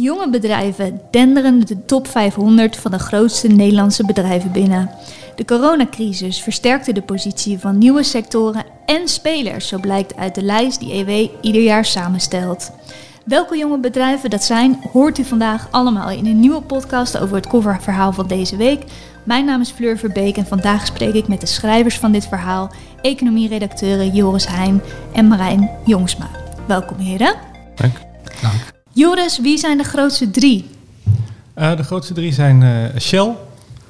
Jonge bedrijven denderen de top 500 van de grootste Nederlandse bedrijven binnen. De coronacrisis versterkte de positie van nieuwe sectoren en spelers, zo blijkt uit de lijst die EW ieder jaar samenstelt. Welke jonge bedrijven dat zijn, hoort u vandaag allemaal in een nieuwe podcast over het coververhaal van deze week. Mijn naam is Fleur Verbeek en vandaag spreek ik met de schrijvers van dit verhaal, economieredacteuren Joris Heijn en Marijn Jongsma. Welkom heren. Dank. Dank. Joris, wie zijn de grootste drie? Uh, de grootste drie zijn uh, Shell,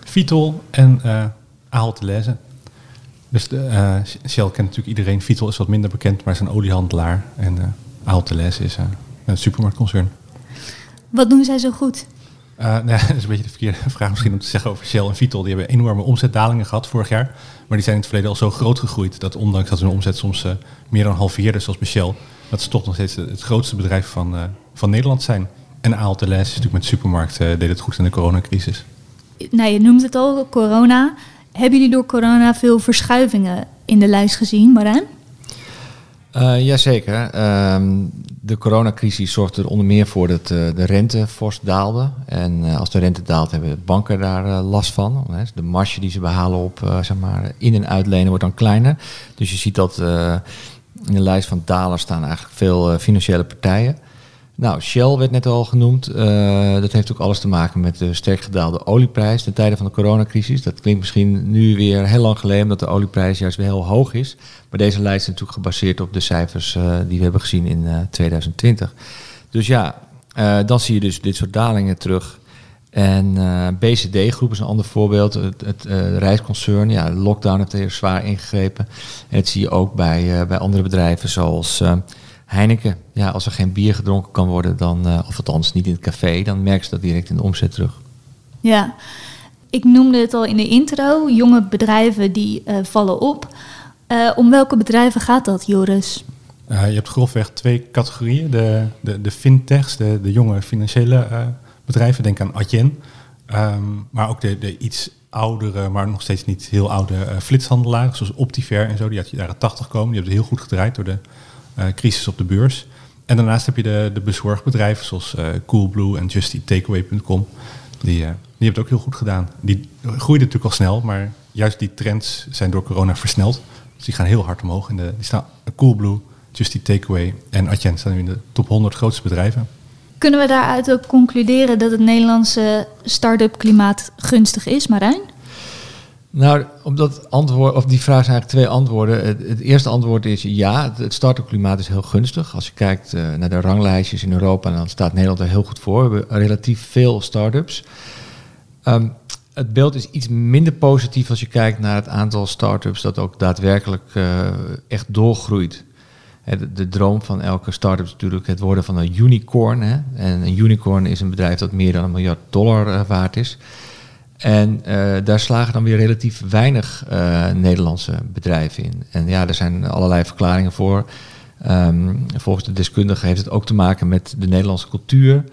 Vitol en uh, Ahold Delhaize. Dus de, Shell kent natuurlijk iedereen. Vitol is wat minder bekend, maar is een oliehandelaar. En uh, Ahold Delhaize is een supermarktconcern. Wat doen zij zo goed? nou, dat is een beetje de verkeerde vraag misschien om te zeggen over Shell en Vitol. Die hebben enorme omzetdalingen gehad vorig jaar. Maar die zijn in het verleden al zo groot gegroeid... dat ondanks dat hun omzet soms meer dan halveerde, zoals bij Shell... dat ze toch nog steeds het grootste bedrijf van, van Nederland zijn. En Aalt de Les is natuurlijk met supermarkt uh, deed het goed in de coronacrisis. Nou, je noemt het al, corona. Hebben jullie door corona veel verschuivingen in de lijst gezien, Marijn? Uh, jazeker. Uh, de coronacrisis zorgde er onder meer voor dat uh, de rente fors daalde. En als de rente daalt, hebben banken daar last van. De marge die ze behalen op zeg maar, in- en uitlenen wordt dan kleiner. Dus je ziet dat in de lijst van dalers staan eigenlijk veel financiële partijen. Nou, Shell werd net al genoemd. Uh, dat heeft ook alles te maken met de sterk gedaalde olieprijs ten tijde van de coronacrisis. Dat klinkt misschien nu weer heel lang geleden dat de olieprijs juist weer heel hoog is. Maar deze lijst is natuurlijk gebaseerd op de cijfers uh, die we hebben gezien in uh, 2020. Dus ja, dan zie je dus dit soort dalingen terug. En BCD-groep is een ander voorbeeld. Het, het reisconcern, ja, de lockdown heeft er zwaar ingegrepen. En dat zie je ook bij, bij andere bedrijven zoals... Heineken, ja, als er geen bier gedronken kan worden, dan, uh, of althans niet in het café, dan merk je dat direct in de omzet terug. Ja, ik noemde het al in de intro, jonge bedrijven die uh, vallen op. Uh, om welke bedrijven gaat dat, Joris? je hebt grofweg twee categorieën. De, de, de fintechs, de, de jonge financiële bedrijven, denk aan Adyen. Um, maar ook de, de iets oudere, maar nog steeds niet heel oude flitshandelaren, zoals Optiver en zo, die uit de jaren 80 komen. Die hebben het heel goed gedraaid door de crisis op de beurs. En daarnaast heb je de, de bezorgbedrijven zoals uh, Coolblue en JustEatTakeaway.com. Die, uh, die hebben het ook heel goed gedaan. Die groeiden natuurlijk al snel, maar juist die trends zijn door corona versneld. Dus die gaan heel hard omhoog. En de, die staan Coolblue, Just Eat Takeaway en Adyen staan nu in de top 100 grootste bedrijven. Kunnen we daaruit ook concluderen dat het Nederlandse start-up klimaat gunstig is, Marijn? Nou, op, dat antwoord, of die vraag zijn eigenlijk twee antwoorden. Het, eerste antwoord is ja, het, start-up klimaat is heel gunstig. Als je kijkt uh, naar de ranglijstjes in Europa, dan staat Nederland er heel goed voor. We hebben relatief veel start-ups. Um, het beeld is iets minder positief als je kijkt naar het aantal start-ups dat ook daadwerkelijk uh, echt doorgroeit. De, de, droom van elke start-up is natuurlijk het worden van een unicorn. Hè? En een unicorn is een bedrijf dat meer dan een miljard dollar uh, waard is. En uh, daar slagen dan weer relatief weinig uh, Nederlandse bedrijven in. En ja, er zijn allerlei verklaringen voor. Um, volgens de deskundigen heeft het ook te maken met de Nederlandse cultuur.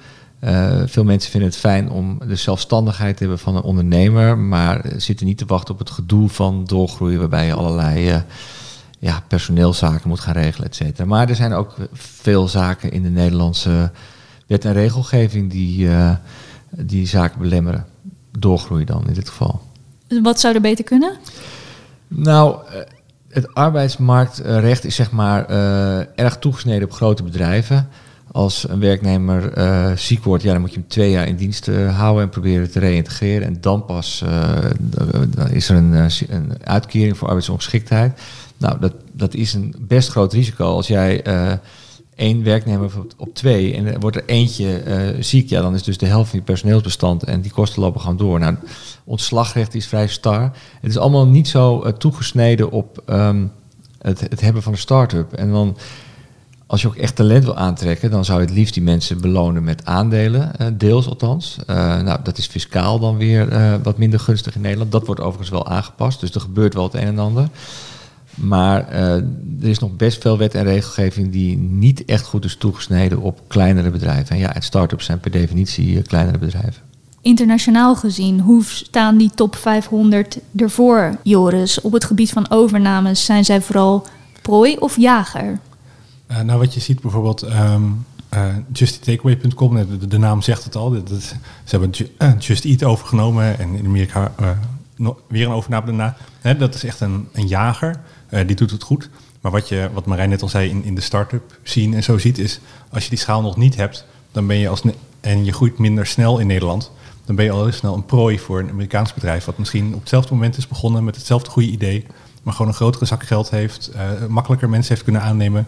Uh, veel mensen vinden het fijn om de zelfstandigheid te hebben van een ondernemer, maar zitten niet te wachten op het gedoe van doorgroeien, waarbij je allerlei ja, personeelszaken moet gaan regelen, et cetera. Maar er zijn ook veel zaken in de Nederlandse wet en regelgeving die, die zaken belemmeren doorgroei dan in dit geval. Wat zou er beter kunnen? Nou, het arbeidsmarktrecht is zeg maar uh, erg toegesneden op grote bedrijven. Als een werknemer uh, ziek wordt, ja, dan moet je hem twee jaar in dienst uh, houden en proberen te reïntegreren. En dan pas dan is er een, een, uitkering voor arbeidsongeschiktheid. Nou, dat, dat is een best groot risico als jij één werknemer op twee en er wordt er eentje uh, ziek, ja, dan is dus de helft van je personeelsbestand en die kosten lopen gewoon door. Nou, ontslagrecht is vrij star. Het is allemaal niet zo uh, toegesneden op um, het, het, hebben van een start-up. En dan, als je ook echt talent wil aantrekken, dan zou je het liefst die mensen belonen met aandelen, uh, deels althans. nou, dat is fiscaal dan weer wat minder gunstig in Nederland. Dat wordt overigens wel aangepast, dus er gebeurt wel het een en ander. Maar uh, er is nog best veel wet en regelgeving die niet echt goed is toegesneden op kleinere bedrijven. En ja, en start-ups zijn per definitie uh, kleinere bedrijven. Internationaal gezien, hoe staan die top 500 ervoor, Joris? Op het gebied van overnames zijn zij vooral prooi of jager? Uh, nou, wat je ziet bijvoorbeeld, um, uh, justitakeaway.com, de, de, naam zegt het al. Dat, ze hebben uh, Just Eat overgenomen en in Amerika uh, weer een overname daarna. Hè, dat is echt een, een jager, die doet het goed. Maar wat, je, wat Marijn net al zei in, in de start-up zien en zo ziet, is als je die schaal nog niet hebt, dan ben je als en je groeit minder snel in Nederland, dan ben je al heel snel een prooi voor een Amerikaans bedrijf, wat misschien op hetzelfde moment is begonnen met hetzelfde goede idee, maar gewoon een grotere zak geld heeft, makkelijker mensen heeft kunnen aannemen.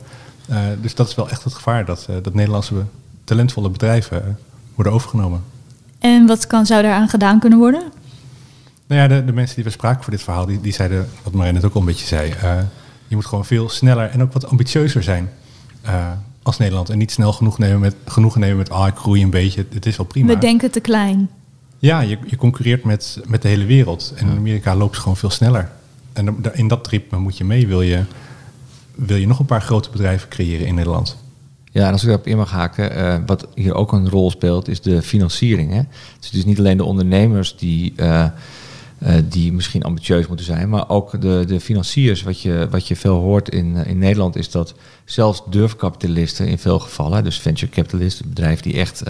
Uh, dus dat is wel echt het gevaar dat, dat Nederlandse talentvolle bedrijven worden overgenomen. En wat kan, zou daaraan gedaan kunnen worden? Nou ja, de, de mensen die we spraken voor dit verhaal, die, die zeiden, wat Marijn net ook al een beetje zei, je moet gewoon veel sneller en ook wat ambitieuzer zijn als Nederland. En niet snel genoeg nemen met, genoegen nemen met, ah, ik groei een beetje, het is wel prima. We denken te klein. Ja, je, je concurreert met, met de hele wereld. En in Amerika loopt het gewoon veel sneller. En in dat trip moet je mee, wil je wil je nog een paar grote bedrijven creëren in Nederland. Ja, en als ik daarop in mag haken, uh, wat hier ook een rol speelt, is de financiering. Hè? Dus het is niet alleen de ondernemers die, uh, uh, die misschien ambitieus moeten zijn, maar ook de, de financiers. Wat je, wat je veel hoort in, in Nederland is dat zelfs durfkapitalisten in veel gevallen, dus venture capitalisten, bedrijven die echt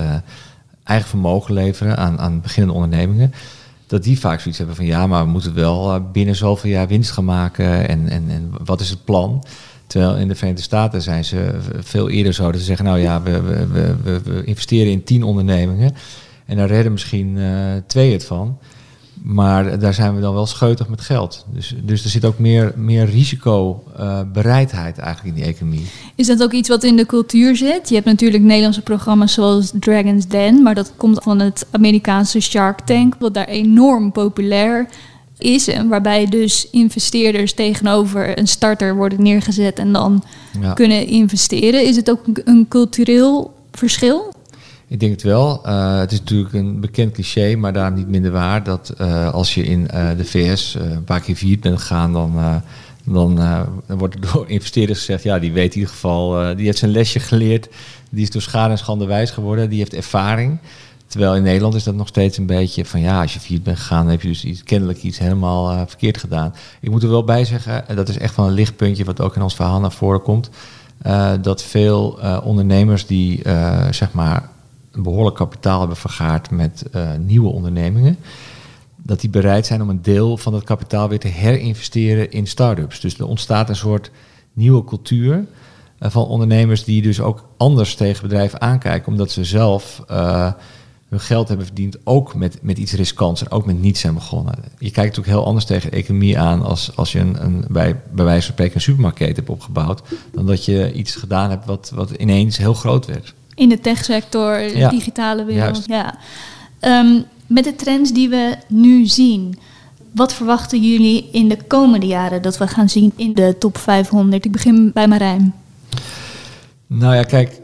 eigen vermogen leveren aan, aan beginnende ondernemingen, dat die vaak zoiets hebben van ja, maar we moeten wel binnen zoveel jaar winst gaan maken en, en, en wat is het plan? Terwijl in de Verenigde Staten zijn ze veel eerder zo dat ze zeggen, nou ja, we, we, we, investeren in tien ondernemingen en daar redden misschien twee het van. Maar daar zijn we dan wel scheutig met geld. Dus, dus er zit ook meer, meer risicobereidheid uh, eigenlijk in die economie. Is dat ook iets wat in de cultuur zit? Je hebt natuurlijk Nederlandse programma's zoals Dragon's Den, maar dat komt van het Amerikaanse Shark Tank, wat daar enorm populair is. En waarbij dus investeerders tegenover een starter worden neergezet en dan kunnen investeren. Is het ook een cultureel verschil? Ik denk het wel. Uh, het is natuurlijk een bekend cliché, maar daarom niet minder waar. Dat uh, als je in uh, de VS een paar keer viert bent gegaan, dan, dan, dan, wordt er door investeerders gezegd: ja, die weet in ieder geval, die heeft zijn lesje geleerd. Die is door schade en schande wijs geworden, die heeft ervaring. Terwijl in Nederland is dat nog steeds een beetje van ja, als je viert bent gegaan, heb je dus iets, kennelijk iets helemaal verkeerd gedaan. Ik moet er wel bij zeggen, en dat is echt wel een lichtpuntje wat ook in ons verhaal naar voren komt, dat veel ondernemers die zeg maar een behoorlijk kapitaal hebben vergaard met nieuwe ondernemingen, dat die bereid zijn om een deel van dat kapitaal weer te herinvesteren in start-ups. Dus er ontstaat een soort nieuwe cultuur van ondernemers die dus ook anders tegen bedrijven aankijken, omdat ze zelf hun geld hebben verdiend, ook met, met iets riskants en ook met niets zijn begonnen. Je kijkt natuurlijk heel anders tegen de economie aan als, als je een, een, bij, bij wijze van spreken een supermarkt hebt opgebouwd, dan dat je iets gedaan hebt wat, wat ineens heel groot werd. In de techsector, de digitale wereld. Ja. Um, met de trends die we nu zien, wat verwachten jullie in de komende jaren dat we gaan zien in de top 500? Ik begin bij Marijn. Nou ja, kijk,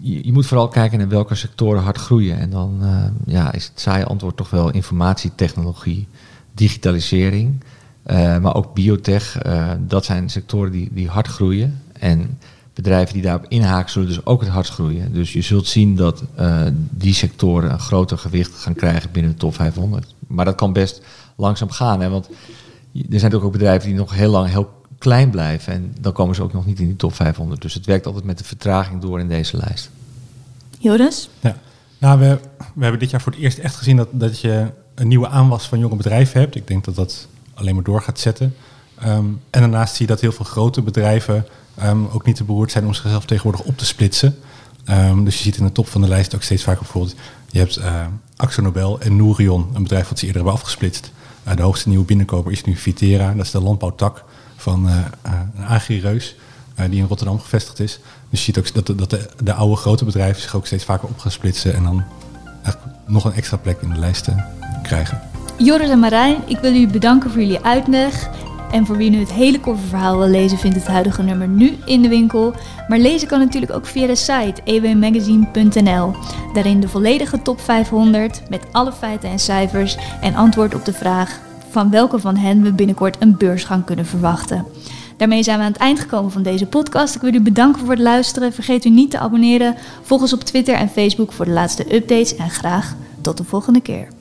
je, je, moet vooral kijken naar welke sectoren hard groeien. En dan uh, ja, is het saaie antwoord toch wel informatietechnologie, digitalisering, uh, maar ook biotech. Uh, dat zijn sectoren die, die hard groeien. En bedrijven die daarop inhaken zullen dus ook het hardst groeien. Dus je zult zien dat die sectoren een groter gewicht gaan krijgen binnen de top 500. Maar dat kan best langzaam gaan. Hè? Want er zijn natuurlijk ook bedrijven die nog heel lang heel klein blijven. En dan komen ze ook nog niet in die top 500. Dus het werkt altijd met de vertraging door in deze lijst. Joris? Ja. Nou, we, we hebben dit jaar voor het eerst echt gezien dat, dat je een nieuwe aanwas van jonge bedrijven hebt. Ik denk dat dat alleen maar door gaat zetten. Um, en daarnaast zie je dat heel veel grote bedrijven um, ook niet te beroerd zijn om zichzelf tegenwoordig op te splitsen. Um, dus je ziet in de top van de lijst ook steeds vaker bijvoorbeeld, je hebt uh, Axo Nobel en Nourion, een bedrijf wat ze eerder hebben afgesplitst. Uh, de hoogste nieuwe binnenkoper is nu Vitera, dat is de landbouwtak van uh, een agri-reus die in Rotterdam gevestigd is. Dus je ziet ook dat, de, dat de, de, oude grote bedrijven zich ook steeds vaker op gaan splitsen en dan nog een extra plek in de lijst krijgen. Joris en Marijn, ik wil jullie bedanken voor jullie uitleg. En voor wie nu het hele verhaal wil lezen, vindt het huidige nummer nu in de winkel. Maar lezen kan natuurlijk ook via de site ewmagazine.nl. Daarin de volledige top 500 met alle feiten en cijfers en antwoord op de vraag van welke van hen we binnenkort een beursgang kunnen verwachten. Daarmee zijn we aan het eind gekomen van deze podcast. Ik wil u bedanken voor het luisteren. Vergeet u niet te abonneren. Volg ons op Twitter en Facebook voor de laatste updates. En graag tot de volgende keer.